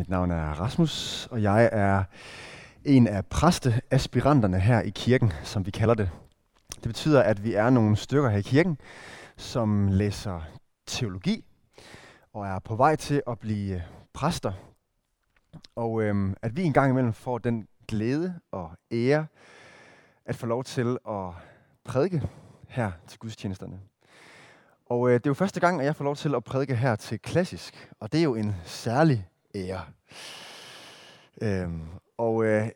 Mit navn er Rasmus, og jeg er en af præsteaspiranterne her i kirken, som vi kalder det. Det betyder, at vi er nogle stykker her i kirken, som læser teologi og er på vej til at blive præster. Og øhm, at vi en gang imellem får den glæde og ære at få lov til at prædike her til gudstjenesterne. Og øh, det er jo første gang, at jeg får lov til at prædike her til klassisk, og det er jo en særlig ære. Øhm, og øh,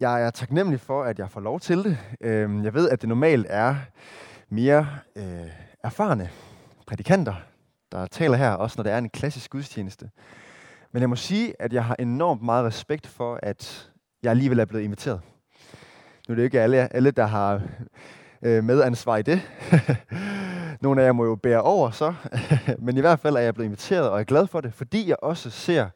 jeg er taknemmelig for, at jeg får lov til det. Øhm, jeg ved, at det normalt er mere øh, erfarne prædikanter, der taler her, også når det er en klassisk gudstjeneste. Men jeg må sige, at jeg har enormt meget respekt for, at jeg alligevel er blevet inviteret. Nu er det ikke alle, alle der har øh, medansvar i det. Nogle af jer må jo bære over så. Men i hvert fald er jeg blevet inviteret, og jeg er glad for det, fordi jeg også ser,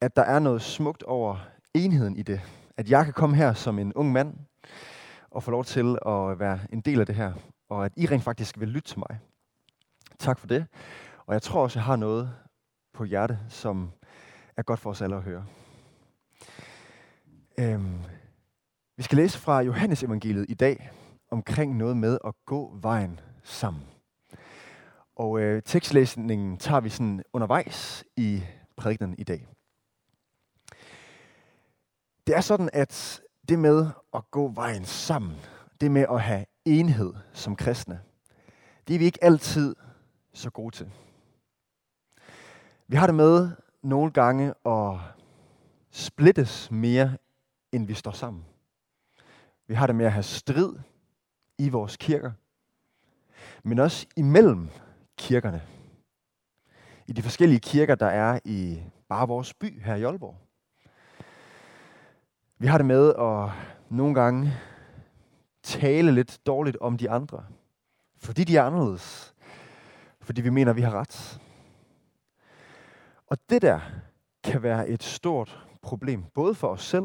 at der er noget smukt over enheden i det. At jeg kan komme her som en ung mand, og få lov til at være en del af det her. Og at I rent faktisk vil lytte til mig. Tak for det. Og jeg tror også, jeg har noget på hjerte, som er godt for os alle at høre. Øhm, vi skal læse fra Johannes evangeliet i dag omkring noget med at gå vejen sammen. Og øh, tekstlæsningen tager vi sådan undervejs i prædikenen i dag. Det er sådan, at det med at gå vejen sammen, det med at have enhed som kristne, det er vi ikke altid så gode til. Vi har det med nogle gange at splittes mere, end vi står sammen. Vi har det med at have strid i vores kirker, men også imellem kirkerne. I de forskellige kirker, der er i bare vores by her i Aalborg. Vi har det med at nogle gange tale lidt dårligt om de andre, fordi de er anderledes. Fordi vi mener, at vi har ret. Og det der kan være et stort problem, både for os selv,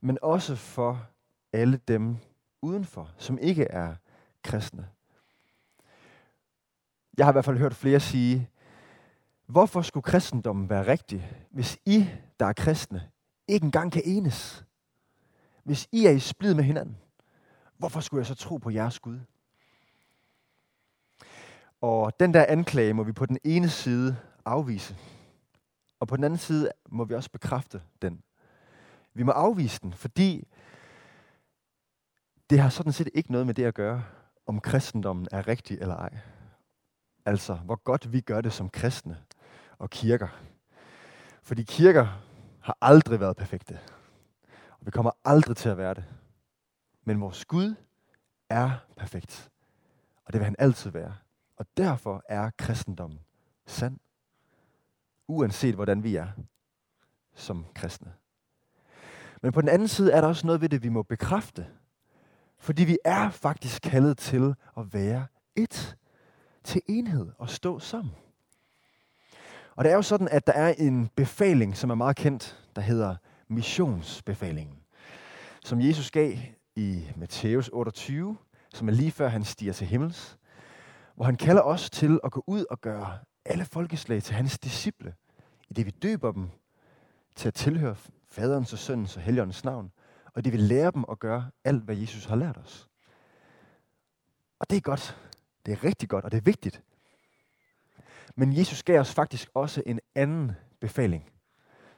men også for alle dem udenfor, som ikke er kristne. Jeg har i hvert fald hørt flere sige, hvorfor skulle kristendommen være rigtig, hvis I, der er kristne, ikke engang kan enes? Hvis I er i splid med hinanden, hvorfor skulle jeg så tro på jeres Gud? Og den der anklage må vi på den ene side afvise, og på den anden side må vi også bekræfte den. Vi må afvise den, fordi det har sådan set ikke noget med det at gøre, om kristendommen er rigtig eller ej. Altså, hvor godt vi gør det som kristne og kirker. Fordi kirker har aldrig været perfekte. Vi kommer aldrig til at være det. Men vores Gud er perfekt. Og det vil han altid være. Og derfor er kristendommen sand. Uanset hvordan vi er som kristne. Men på den anden side er der også noget ved det, vi må bekræfte. Fordi vi er faktisk kaldet til at være et. Til enhed og stå sammen. Og det er jo sådan, at der er en befaling, som er meget kendt, der hedder missionsbefalingen. Som Jesus gav i Matthæus 28, som er lige før han stiger til himmels. Hvor han kalder os til at gå ud og gøre alle folkeslag til hans disciple. I det vi døber dem til at tilhøre faderens og søndens og helligåndens navn og det vil lære dem at gøre alt, hvad Jesus har lært os. Og det er godt. Det er rigtig godt, og det er vigtigt. Men Jesus gav os faktisk også en anden befaling,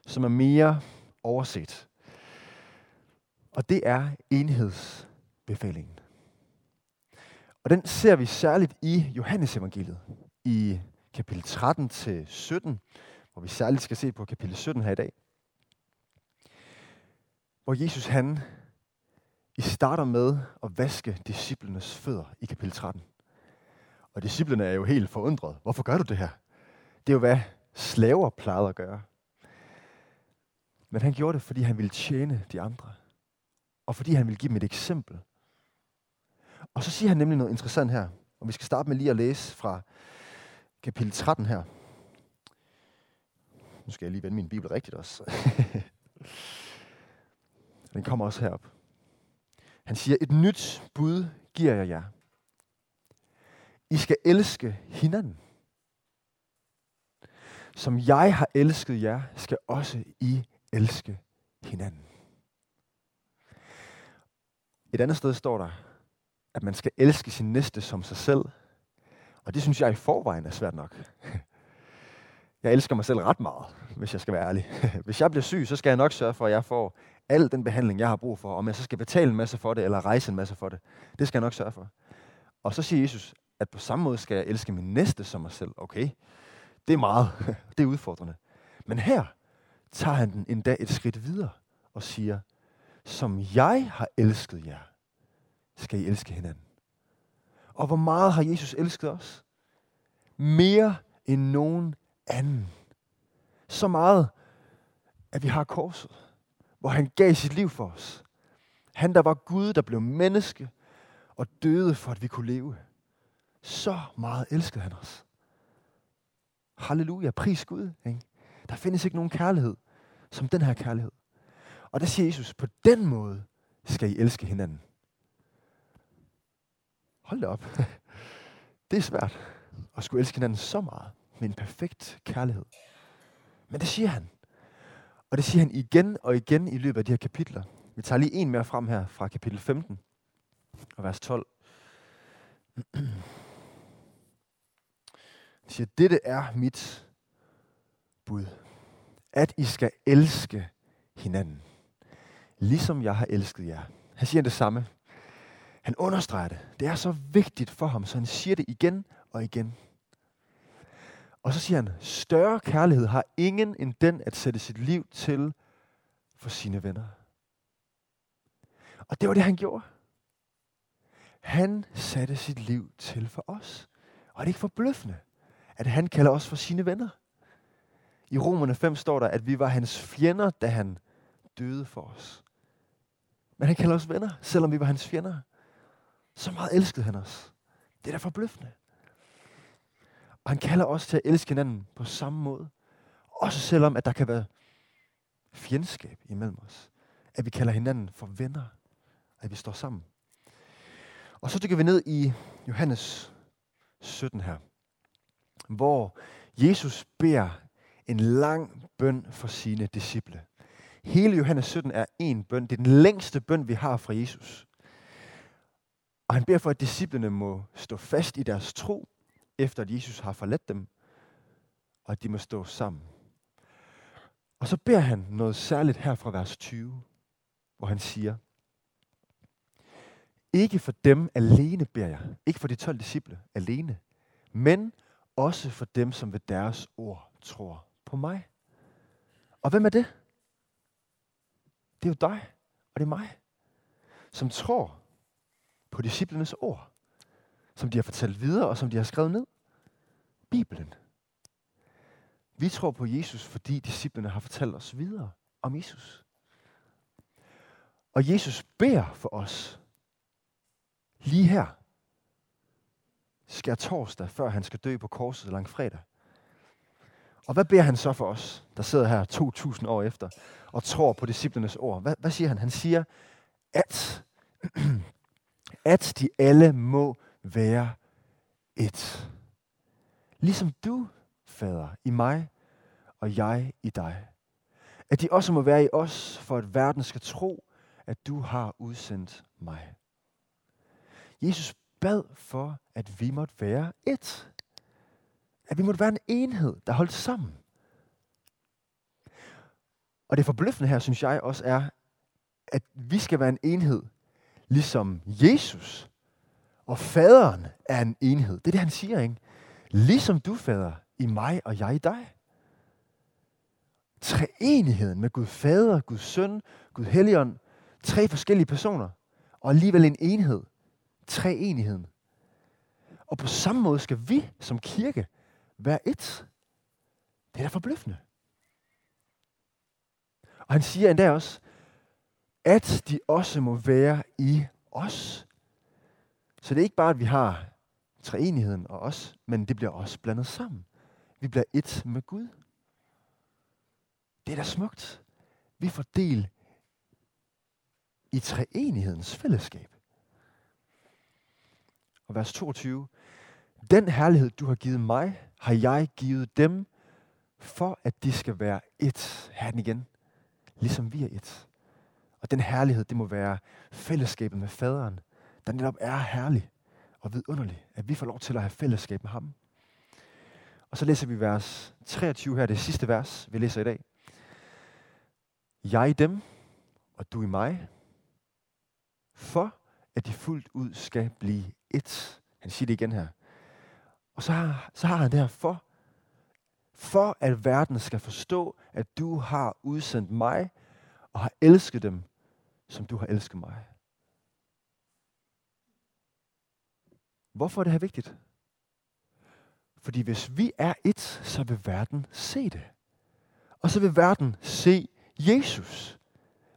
som er mere overset. Og det er enhedsbefalingen. Og den ser vi særligt i Johannes evangeliet, i kapitel 13 til 17, hvor vi særligt skal se på kapitel 17 her i dag hvor Jesus han I starter med at vaske disciplenes fødder i kapitel 13. Og disciplene er jo helt forundret. Hvorfor gør du det her? Det er jo, hvad slaver plejede at gøre. Men han gjorde det, fordi han ville tjene de andre. Og fordi han ville give dem et eksempel. Og så siger han nemlig noget interessant her. Og vi skal starte med lige at læse fra kapitel 13 her. Nu skal jeg lige vende min bibel rigtigt også. Den kommer også herop. Han siger, et nyt bud giver jeg jer. I skal elske hinanden. som jeg har elsket jer, skal også I elske hinanden. Et andet sted står der, at man skal elske sin næste som sig selv. Og det synes jeg i forvejen er svært nok. Jeg elsker mig selv ret meget, hvis jeg skal være ærlig. Hvis jeg bliver syg, så skal jeg nok sørge for, at jeg får al den behandling, jeg har brug for. Om jeg så skal betale en masse for det, eller rejse en masse for det. Det skal jeg nok sørge for. Og så siger Jesus, at på samme måde skal jeg elske min næste som mig selv. Okay, det er meget. Det er udfordrende. Men her tager han den endda et skridt videre og siger, som jeg har elsket jer, skal I elske hinanden. Og hvor meget har Jesus elsket os? Mere end nogen anden. Så meget, at vi har korset, hvor han gav sit liv for os. Han, der var Gud, der blev menneske og døde for, at vi kunne leve. Så meget elskede han os. Halleluja, pris Gud. Ikke? Der findes ikke nogen kærlighed som den her kærlighed. Og der siger Jesus, på den måde skal I elske hinanden. Hold da op. Det er svært at skulle elske hinanden så meget med en perfekt kærlighed. Men det siger han. Og det siger han igen og igen i løbet af de her kapitler. Vi tager lige en mere frem her fra kapitel 15 og vers 12. Han siger, dette er mit bud. At I skal elske hinanden, ligesom jeg har elsket jer. Han siger det samme. Han understreger det. Det er så vigtigt for ham, så han siger det igen og igen. Og så siger han, større kærlighed har ingen end den at sætte sit liv til for sine venner. Og det var det, han gjorde. Han satte sit liv til for os. Og er det ikke forbløffende, at han kalder os for sine venner? I Romerne 5 står der, at vi var hans fjender, da han døde for os. Men han kalder os venner, selvom vi var hans fjender. Så meget elskede han os. Det er da forbløffende. Og han kalder os til at elske hinanden på samme måde. Også selvom, at der kan være fjendskab imellem os. At vi kalder hinanden for venner. At vi står sammen. Og så dykker vi ned i Johannes 17 her. Hvor Jesus beder en lang bøn for sine disciple. Hele Johannes 17 er en bøn. Det er den længste bøn, vi har fra Jesus. Og han beder for, at disciplene må stå fast i deres tro, efter at Jesus har forladt dem, og at de må stå sammen. Og så beder han noget særligt her fra vers 20, hvor han siger, ikke for dem alene beder jeg, ikke for de 12 disciple alene, men også for dem, som ved deres ord tror på mig. Og hvem er det? Det er jo dig, og det er mig, som tror på disciplenes ord, som de har fortalt videre, og som de har skrevet ned. Bibelen. Vi tror på Jesus, fordi disciplene har fortalt os videre om Jesus. Og Jesus beder for os lige her, skær torsdag, før han skal dø på korset langfredag. Og hvad beder han så for os, der sidder her 2000 år efter, og tror på disciplernes ord? Hvad, hvad siger han? Han siger, at, at de alle må være et. Ligesom du, fader, i mig, og jeg i dig. At de også må være i os, for at verden skal tro, at du har udsendt mig. Jesus bad for, at vi måtte være et. At vi måtte være en enhed, der holdt sammen. Og det forbløffende her, synes jeg også er, at vi skal være en enhed, ligesom Jesus og faderen er en enhed. Det er det, han siger, ikke? Ligesom du, fader, i mig og jeg i dig. Treenigheden med Gud Fader, Gud Søn, Gud Helligånd. Tre forskellige personer. Og alligevel en enhed. Treenigheden. Og på samme måde skal vi som kirke være et. Det er da forbløffende. Og han siger endda også, at de også må være i os. Så det er ikke bare, at vi har treenigheden og os, men det bliver også blandet sammen. Vi bliver et med Gud. Det er da smukt. Vi får del i treenighedens fællesskab. Og vers 22. Den herlighed, du har givet mig, har jeg givet dem, For at de skal være et, her den igen, ligesom vi er et. Og den herlighed, det må være fællesskabet med faderen, der netop er herlig og vidunderlig, at vi får lov til at have fællesskab med ham. Og så læser vi vers 23 her, det sidste vers, vi læser i dag. Jeg i dem, og du i mig, for at de fuldt ud skal blive et. Han siger det igen her. Og så har, så har han det her for, for at verden skal forstå, at du har udsendt mig og har elsket dem, som du har elsket mig. Hvorfor er det her vigtigt? Fordi hvis vi er et, så vil verden se det. Og så vil verden se Jesus.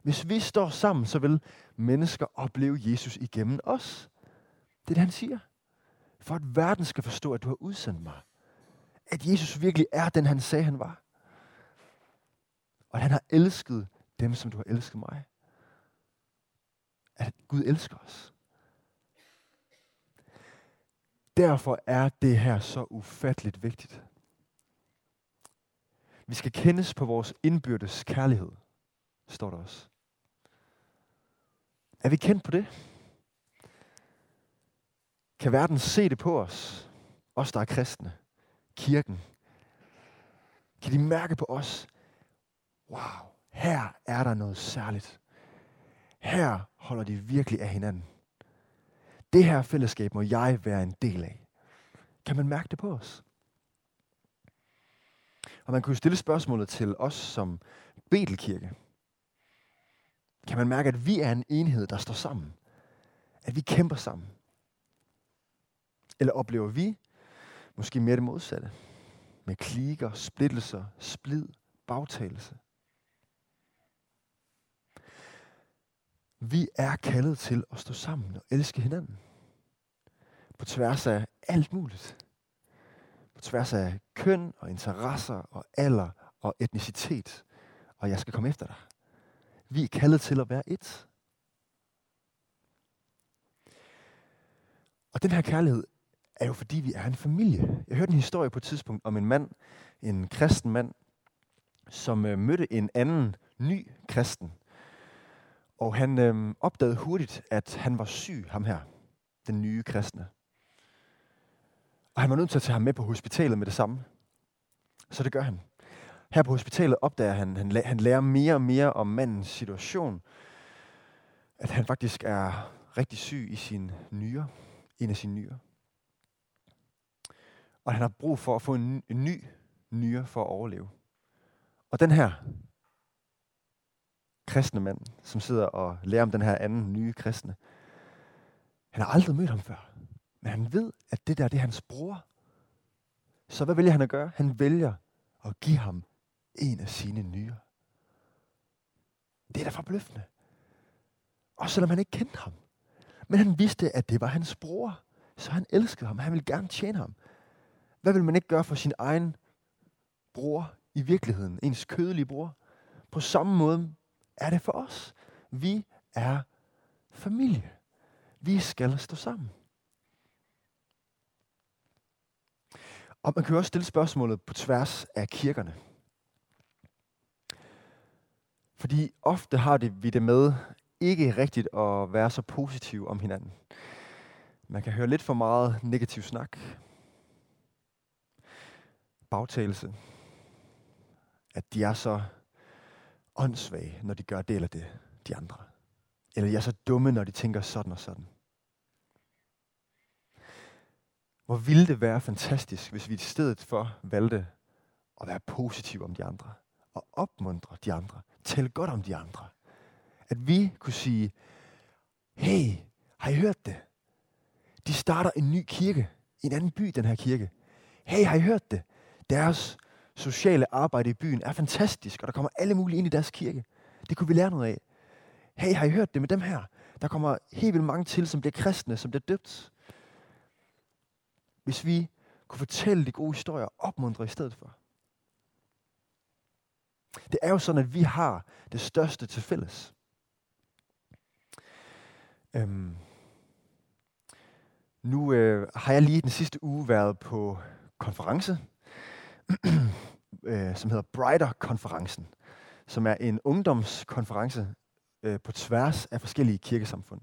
Hvis vi står sammen, så vil mennesker opleve Jesus igennem os. Det er det, han siger. For at verden skal forstå, at du har udsendt mig. At Jesus virkelig er den, han sagde, han var. Og at han har elsket dem, som du har elsket mig. At Gud elsker os. Derfor er det her så ufatteligt vigtigt. Vi skal kendes på vores indbyrdes kærlighed, står der også. Er vi kendt på det? Kan verden se det på os? Os, der er kristne. Kirken. Kan de mærke på os? Wow, her er der noget særligt. Her holder de virkelig af hinanden. Det her fællesskab må jeg være en del af. Kan man mærke det på os? Og man kunne stille spørgsmålet til os som Betelkirke. Kan man mærke, at vi er en enhed, der står sammen? At vi kæmper sammen? Eller oplever vi måske mere det modsatte? Med klikker, splittelser, splid, bagtagelse. Vi er kaldet til at stå sammen og elske hinanden. På tværs af alt muligt. På tværs af køn og interesser og alder og etnicitet. Og jeg skal komme efter dig. Vi er kaldet til at være et. Og den her kærlighed er jo fordi, vi er en familie. Jeg hørte en historie på et tidspunkt om en mand, en kristen mand, som øh, mødte en anden ny kristen. Og han øh, opdagede hurtigt, at han var syg, ham her, den nye kristne. Og han var nødt til at tage ham med på hospitalet med det samme. Så det gør han. Her på hospitalet opdager han, han, han lærer mere og mere om mandens situation. At han faktisk er rigtig syg i sin nyre, en af sine nyre. Og han har brug for at få en, en ny nyre for at overleve. Og den her kristne mand, som sidder og lærer om den her anden nye kristne, han har aldrig mødt ham før. Men han ved, at det der det er hans bror. Så hvad vælger han at gøre? Han vælger at give ham en af sine nyere. Det er da forbløffende. Og selvom han ikke kendte ham. Men han vidste, at det var hans bror. Så han elskede ham. Han ville gerne tjene ham. Hvad vil man ikke gøre for sin egen bror i virkeligheden? Ens kødelige bror? På samme måde er det for os. Vi er familie. Vi skal stå sammen. Og man kan jo også stille spørgsmålet på tværs af kirkerne. Fordi ofte har det, vi det med ikke rigtigt at være så positiv om hinanden. Man kan høre lidt for meget negativ snak. Bagtagelse. At de er så åndssvage, når de gør det eller det, de andre. Eller de er så dumme, når de tænker sådan og sådan. Hvor ville det være fantastisk, hvis vi i stedet for valgte at være positive om de andre. Og opmuntre de andre. Tælle godt om de andre. At vi kunne sige, hey, har I hørt det? De starter en ny kirke i en anden by, den her kirke. Hey, har I hørt det? Deres sociale arbejde i byen er fantastisk, og der kommer alle mulige ind i deres kirke. Det kunne vi lære noget af. Hey, har I hørt det med dem her? Der kommer helt vildt mange til, som bliver kristne, som bliver døbt. Hvis vi kunne fortælle de gode historier og opmuntre i stedet for. Det er jo sådan, at vi har det største til fælles. Øhm, nu øh, har jeg lige den sidste uge været på konference øh, som hedder Brighter-konferencen, som er en ungdomskonference øh, på tværs af forskellige kirkesamfund.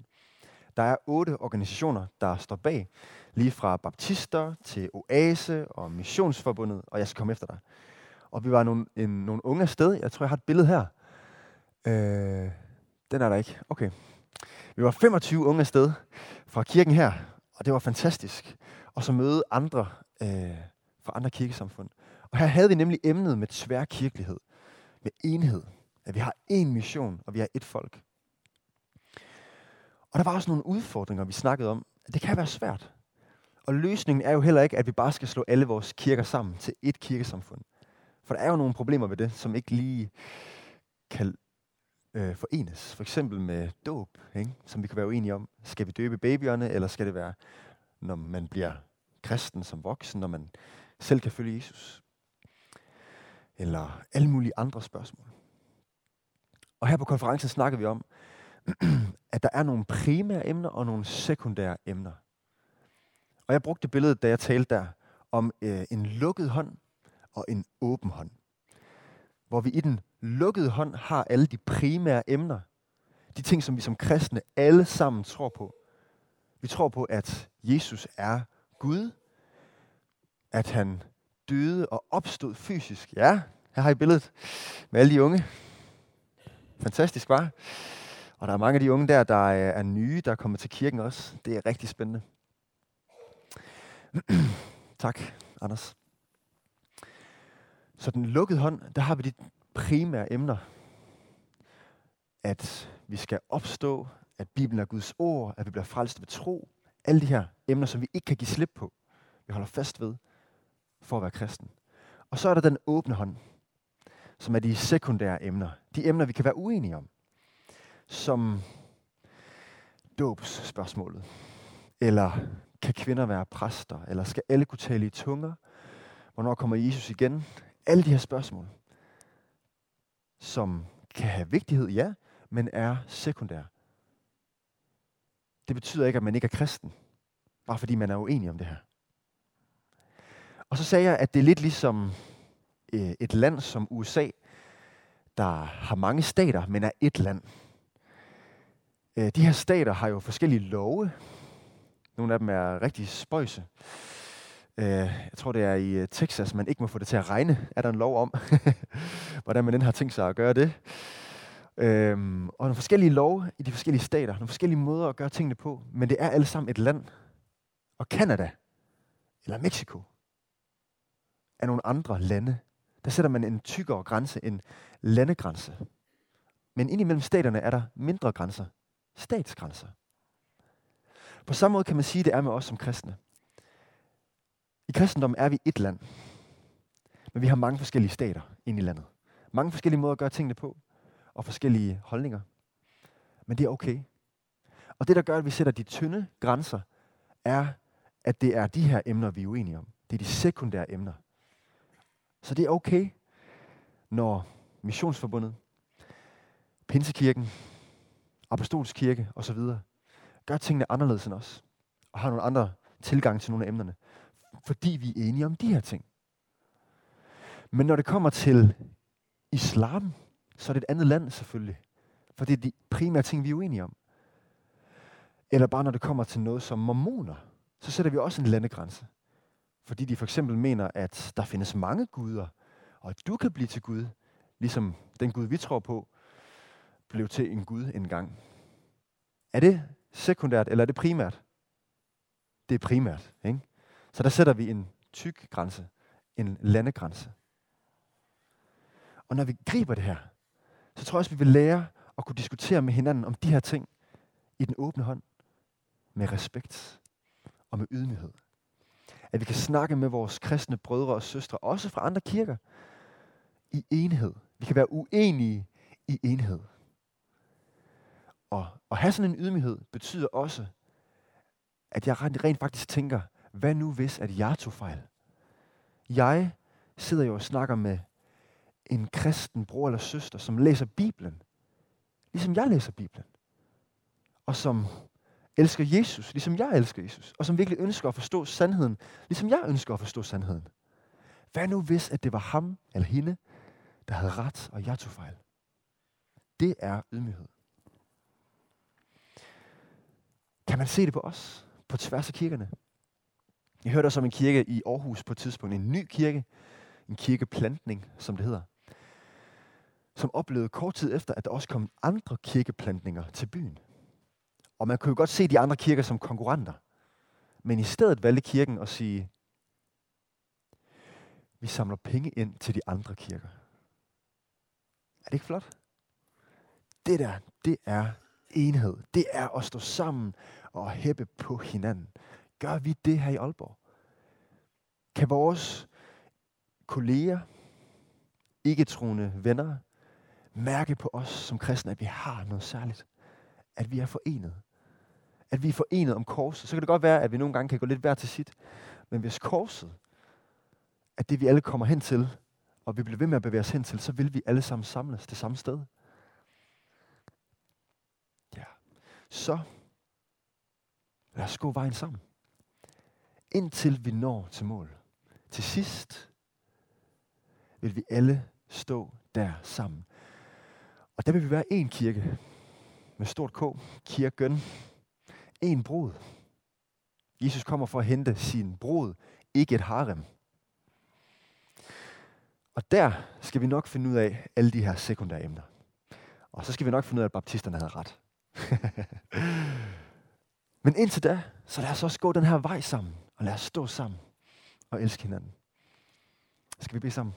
Der er otte organisationer, der står bag, lige fra baptister til Oase og Missionsforbundet, og jeg skal komme efter dig. Og vi var nogle, en, nogle unge afsted. Jeg tror, jeg har et billede her. Øh, den er der ikke. Okay. Vi var 25 unge afsted fra kirken her, og det var fantastisk. Og så møde andre øh, fra andre kirkesamfund. Og her havde vi nemlig emnet med tværkirkelighed, med enhed. At vi har én mission, og vi har ét folk. Og der var også nogle udfordringer, vi snakkede om. Det kan være svært. Og løsningen er jo heller ikke, at vi bare skal slå alle vores kirker sammen til ét kirkesamfund. For der er jo nogle problemer ved det, som ikke lige kan øh, forenes. For eksempel med dåb, ikke? som vi kan være uenige om. Skal vi døbe babyerne, eller skal det være, når man bliver kristen som voksen, når man selv kan følge Jesus? Eller alle mulige andre spørgsmål. Og her på konferencen snakker vi om, at der er nogle primære emner og nogle sekundære emner. Og jeg brugte billedet, da jeg talte der, om øh, en lukket hånd og en åben hånd. Hvor vi i den lukkede hånd har alle de primære emner. De ting, som vi som kristne alle sammen tror på. Vi tror på, at Jesus er Gud. At han døde og opstod fysisk. Ja, her har I billedet med alle de unge. Fantastisk, var. Og der er mange af de unge der, der øh, er nye, der kommer til kirken også. Det er rigtig spændende. tak, Anders. Så den lukkede hånd, der har vi de primære emner. At vi skal opstå, at Bibelen er Guds ord, at vi bliver frelst ved tro. Alle de her emner, som vi ikke kan give slip på. Vi holder fast ved for at være kristen. Og så er der den åbne hånd, som er de sekundære emner. De emner, vi kan være uenige om. Som dåbsspørgsmålet. Eller kan kvinder være præster? Eller skal alle kunne tale i tunger? Hvornår kommer Jesus igen? Alle de her spørgsmål, som kan have vigtighed, ja, men er sekundære. Det betyder ikke, at man ikke er kristen, bare fordi man er uenig om det her. Og så sagde jeg, at det er lidt ligesom øh, et land som USA, der har mange stater, men er et land. Øh, de her stater har jo forskellige love. Nogle af dem er rigtig spøjse. Øh, jeg tror, det er i øh, Texas, man ikke må få det til at regne. Er der en lov om, hvordan man den har tænkt sig at gøre det? Øhm, og nogle forskellige love i de forskellige stater, nogle forskellige måder at gøre tingene på, men det er alle sammen et land. Og Kanada, eller Mexico, af nogle andre lande. Der sætter man en tykkere grænse, en landegrænse. Men indimellem staterne er der mindre grænser, statsgrænser. På samme måde kan man sige, at det er med os som kristne. I kristendommen er vi et land, men vi har mange forskellige stater ind i landet. Mange forskellige måder at gøre tingene på, og forskellige holdninger. Men det er okay. Og det, der gør, at vi sætter de tynde grænser, er, at det er de her emner, vi er uenige om. Det er de sekundære emner. Så det er okay, når Missionsforbundet, Pinsekirken, Apostolsk Kirke osv. gør tingene anderledes end os, og har nogle andre tilgang til nogle af emnerne fordi vi er enige om de her ting. Men når det kommer til islam, så er det et andet land selvfølgelig. For det er de primære ting, vi er uenige om. Eller bare når det kommer til noget som mormoner, så sætter vi også en landegrænse. Fordi de for eksempel mener, at der findes mange guder, og at du kan blive til Gud, ligesom den Gud, vi tror på, blev til en Gud engang. Er det sekundært, eller er det primært? Det er primært. Ikke? Så der sætter vi en tyk grænse, en landegrænse. Og når vi griber det her, så tror jeg også, vi vil lære at kunne diskutere med hinanden om de her ting i den åbne hånd, med respekt og med ydmyghed. At vi kan snakke med vores kristne brødre og søstre, også fra andre kirker, i enhed. Vi kan være uenige i enhed. Og at have sådan en ydmyghed betyder også, at jeg rent faktisk tænker, hvad nu hvis, at jeg tog fejl? Jeg sidder jo og snakker med en kristen bror eller søster, som læser Bibelen, ligesom jeg læser Bibelen. Og som elsker Jesus, ligesom jeg elsker Jesus. Og som virkelig ønsker at forstå sandheden, ligesom jeg ønsker at forstå sandheden. Hvad nu hvis, at det var ham eller hende, der havde ret, og jeg tog fejl? Det er ydmyghed. Kan man se det på os, på tværs af kirkerne? Jeg hørte også om en kirke i Aarhus på et tidspunkt, en ny kirke, en kirkeplantning, som det hedder, som oplevede kort tid efter, at der også kom andre kirkeplantninger til byen. Og man kunne jo godt se de andre kirker som konkurrenter. Men i stedet valgte kirken at sige, vi samler penge ind til de andre kirker. Er det ikke flot? Det der, det er enhed. Det er at stå sammen og hæppe på hinanden. Gør vi det her i Aalborg? Kan vores kolleger, ikke troende venner, mærke på os som kristne, at vi har noget særligt? At vi er forenet? At vi er forenet om korset? Så kan det godt være, at vi nogle gange kan gå lidt hver til sit. Men hvis korset er det, vi alle kommer hen til, og vi bliver ved med at bevæge os hen til, så vil vi alle sammen samles det samme sted. Ja. Så lad os gå vejen sammen. Indtil vi når til mål. Til sidst vil vi alle stå der sammen. Og der vil vi være en kirke med stort K, kirken, en brud. Jesus kommer for at hente sin brud, ikke et harem. Og der skal vi nok finde ud af alle de her sekundære emner. Og så skal vi nok finde ud af, at baptisterne havde ret. Men indtil da, så lad os også gå den her vej sammen, og lad os stå sammen og elske hinanden. Skal vi bede sammen?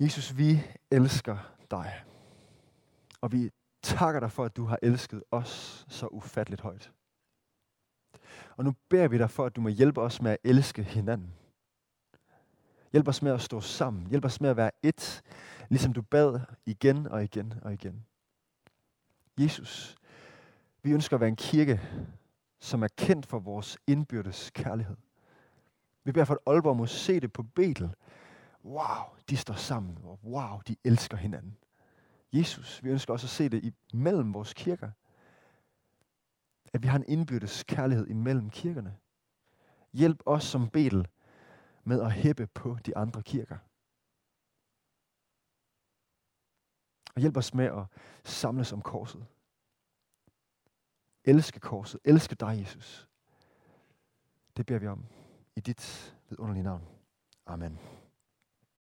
Jesus, vi elsker dig. Og vi takker dig for, at du har elsket os så ufatteligt højt. Og nu beder vi dig for, at du må hjælpe os med at elske hinanden. Hjælp os med at stå sammen. Hjælp os med at være et, ligesom du bad igen og igen og igen. Jesus, vi ønsker at være en kirke, som er kendt for vores indbyrdes kærlighed. Vi beder for, at Aalborg må se det på Betel. Wow, de står sammen, wow, de elsker hinanden. Jesus, vi ønsker også at se det imellem vores kirker. At vi har en indbyrdes kærlighed imellem kirkerne. Hjælp os som Betel med at hæppe på de andre kirker. Og hjælp os med at samles om korset. Elske korset. Elske dig, Jesus. Det beder vi om i dit vidunderlige navn. Amen.